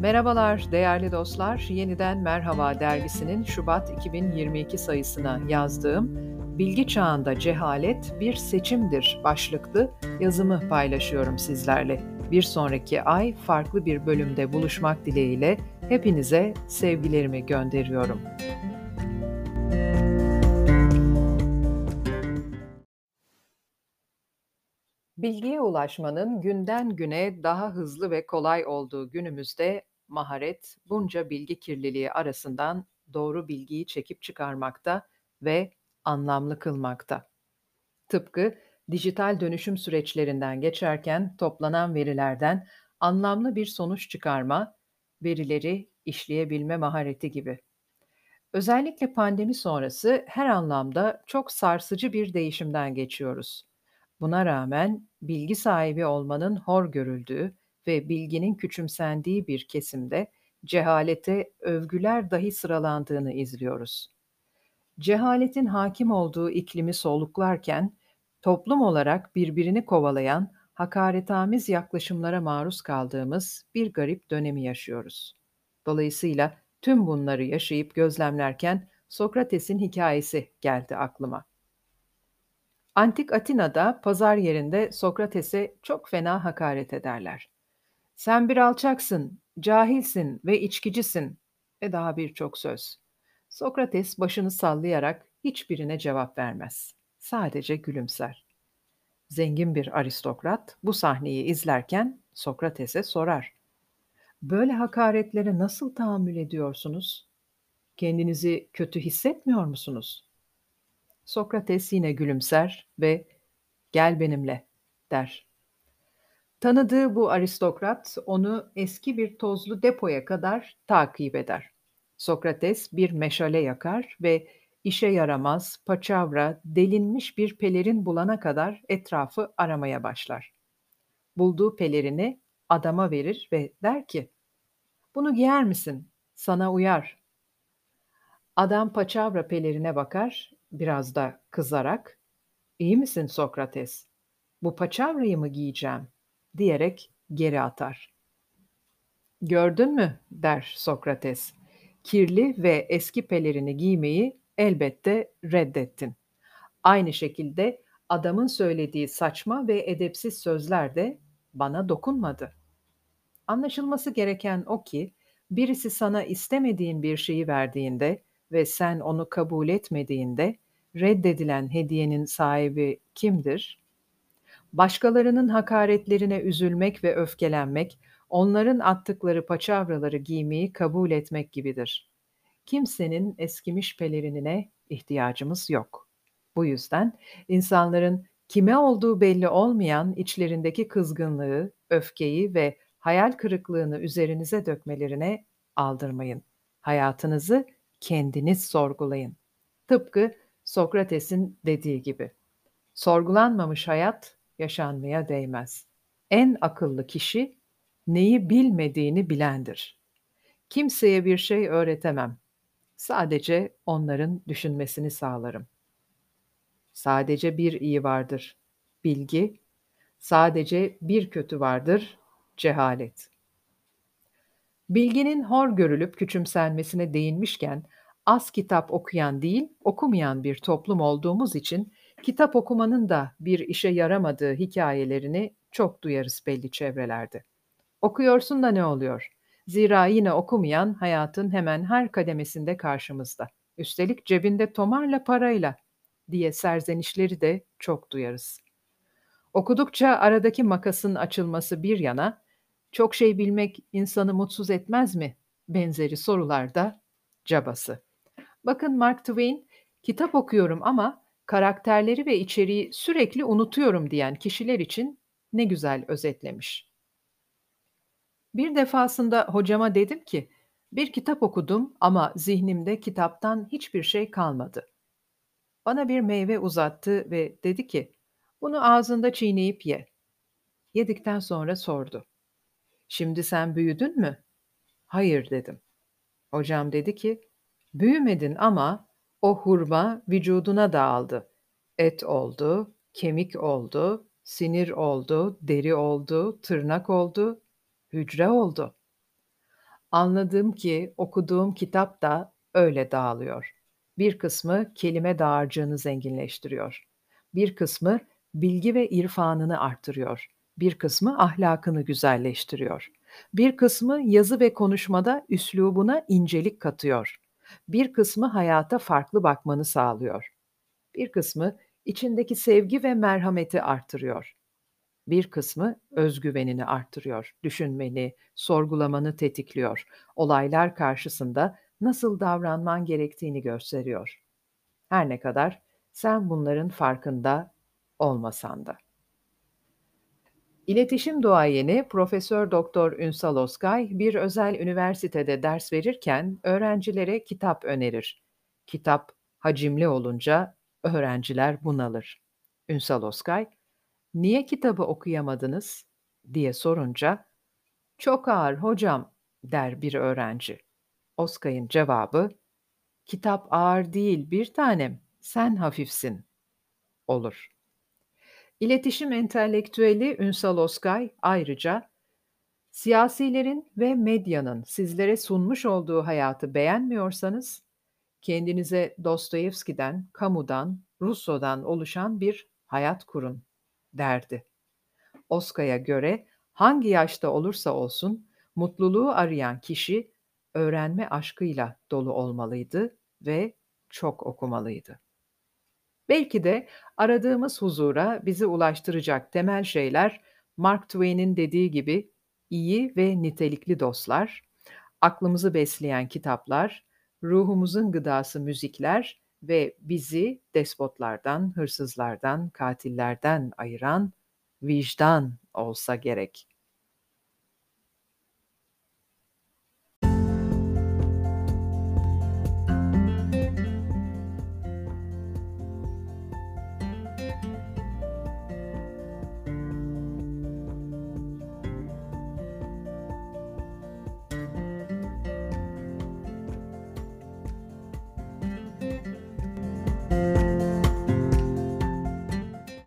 Merhabalar değerli dostlar. Yeniden Merhaba dergisinin Şubat 2022 sayısına yazdığım Bilgi Çağında Cehalet Bir Seçimdir başlıklı yazımı paylaşıyorum sizlerle. Bir sonraki ay farklı bir bölümde buluşmak dileğiyle hepinize sevgilerimi gönderiyorum. Bilgiye ulaşmanın günden güne daha hızlı ve kolay olduğu günümüzde maharet bunca bilgi kirliliği arasından doğru bilgiyi çekip çıkarmakta ve anlamlı kılmakta. Tıpkı dijital dönüşüm süreçlerinden geçerken toplanan verilerden anlamlı bir sonuç çıkarma, verileri işleyebilme mahareti gibi. Özellikle pandemi sonrası her anlamda çok sarsıcı bir değişimden geçiyoruz. Buna rağmen bilgi sahibi olmanın hor görüldüğü ve bilginin küçümsendiği bir kesimde cehalete övgüler dahi sıralandığını izliyoruz. Cehaletin hakim olduğu iklimi soluklarken toplum olarak birbirini kovalayan hakaretamiz yaklaşımlara maruz kaldığımız bir garip dönemi yaşıyoruz. Dolayısıyla tüm bunları yaşayıp gözlemlerken Sokrates'in hikayesi geldi aklıma. Antik Atina'da pazar yerinde Sokrates'e çok fena hakaret ederler. Sen bir alçaksın, cahilsin ve içkicisin ve daha birçok söz. Sokrates başını sallayarak hiçbirine cevap vermez. Sadece gülümser. Zengin bir aristokrat bu sahneyi izlerken Sokrates'e sorar. Böyle hakaretlere nasıl tahammül ediyorsunuz? Kendinizi kötü hissetmiyor musunuz? Sokrates yine gülümser ve "Gel benimle." der. Tanıdığı bu aristokrat onu eski bir tozlu depoya kadar takip eder. Sokrates bir meşale yakar ve işe yaramaz, paçavra, delinmiş bir pelerin bulana kadar etrafı aramaya başlar. Bulduğu pelerini adama verir ve der ki, "Bunu giyer misin? Sana uyar." Adam paçavra pelerine bakar biraz da kızarak, "İyi misin Sokrates? Bu paçavrayı mı giyeceğim?" Diyerek geri atar. "Gördün mü?" der Sokrates. "Kirli ve eski pelerini giymeyi elbette reddettin. Aynı şekilde adamın söylediği saçma ve edepsiz sözler de bana dokunmadı. Anlaşılması gereken o ki, birisi sana istemediğin bir şeyi verdiğinde ve sen onu kabul etmediğinde reddedilen hediyenin sahibi kimdir? Başkalarının hakaretlerine üzülmek ve öfkelenmek, onların attıkları paçavraları giymeyi kabul etmek gibidir. Kimsenin eskimiş pelerinine ihtiyacımız yok. Bu yüzden insanların kime olduğu belli olmayan içlerindeki kızgınlığı, öfkeyi ve hayal kırıklığını üzerinize dökmelerine aldırmayın. Hayatınızı kendiniz sorgulayın. Tıpkı Sokrates'in dediği gibi. Sorgulanmamış hayat yaşanmaya değmez. En akıllı kişi neyi bilmediğini bilendir. Kimseye bir şey öğretemem. Sadece onların düşünmesini sağlarım. Sadece bir iyi vardır. Bilgi, sadece bir kötü vardır. Cehalet. Bilginin hor görülüp küçümsenmesine değinmişken az kitap okuyan değil, okumayan bir toplum olduğumuz için kitap okumanın da bir işe yaramadığı hikayelerini çok duyarız belli çevrelerde. Okuyorsun da ne oluyor? Zira yine okumayan hayatın hemen her kademesinde karşımızda. Üstelik cebinde tomarla parayla diye serzenişleri de çok duyarız. Okudukça aradaki makasın açılması bir yana, çok şey bilmek insanı mutsuz etmez mi? Benzeri sorularda cabası. Bakın Mark Twain, kitap okuyorum ama karakterleri ve içeriği sürekli unutuyorum diyen kişiler için ne güzel özetlemiş. Bir defasında hocama dedim ki, bir kitap okudum ama zihnimde kitaptan hiçbir şey kalmadı. Bana bir meyve uzattı ve dedi ki, bunu ağzında çiğneyip ye. Yedikten sonra sordu. Şimdi sen büyüdün mü? Hayır dedim. Hocam dedi ki, büyümedin ama o hurma vücuduna dağıldı. Et oldu, kemik oldu, sinir oldu, deri oldu, tırnak oldu, hücre oldu. Anladım ki okuduğum kitap da öyle dağılıyor. Bir kısmı kelime dağarcığını zenginleştiriyor. Bir kısmı bilgi ve irfanını artırıyor. Bir kısmı ahlakını güzelleştiriyor. Bir kısmı yazı ve konuşmada üslubuna incelik katıyor. Bir kısmı hayata farklı bakmanı sağlıyor. Bir kısmı içindeki sevgi ve merhameti artırıyor. Bir kısmı özgüvenini artırıyor, düşünmeni, sorgulamanı tetikliyor, olaylar karşısında nasıl davranman gerektiğini gösteriyor. Her ne kadar sen bunların farkında olmasan da. İletişim duayeni Profesör Doktor Ünsal Oskay bir özel üniversitede ders verirken öğrencilere kitap önerir. Kitap hacimli olunca öğrenciler bunalır. Ünsal Oskay, "Niye kitabı okuyamadınız?" diye sorunca, "Çok ağır hocam." der bir öğrenci. Oskay'ın cevabı, "Kitap ağır değil bir tanem, sen hafifsin." olur. İletişim entelektüeli Ünsal Oskay ayrıca, "Siyasilerin ve medyanın sizlere sunmuş olduğu hayatı beğenmiyorsanız, kendinize Dostoyevski'den, Camus'dan, Rousseau'dan oluşan bir hayat kurun." derdi. Oskay'a göre hangi yaşta olursa olsun mutluluğu arayan kişi öğrenme aşkıyla dolu olmalıydı ve çok okumalıydı. Belki de aradığımız huzura bizi ulaştıracak temel şeyler Mark Twain'in dediği gibi iyi ve nitelikli dostlar, aklımızı besleyen kitaplar, ruhumuzun gıdası müzikler ve bizi despotlardan, hırsızlardan, katillerden ayıran vicdan olsa gerek.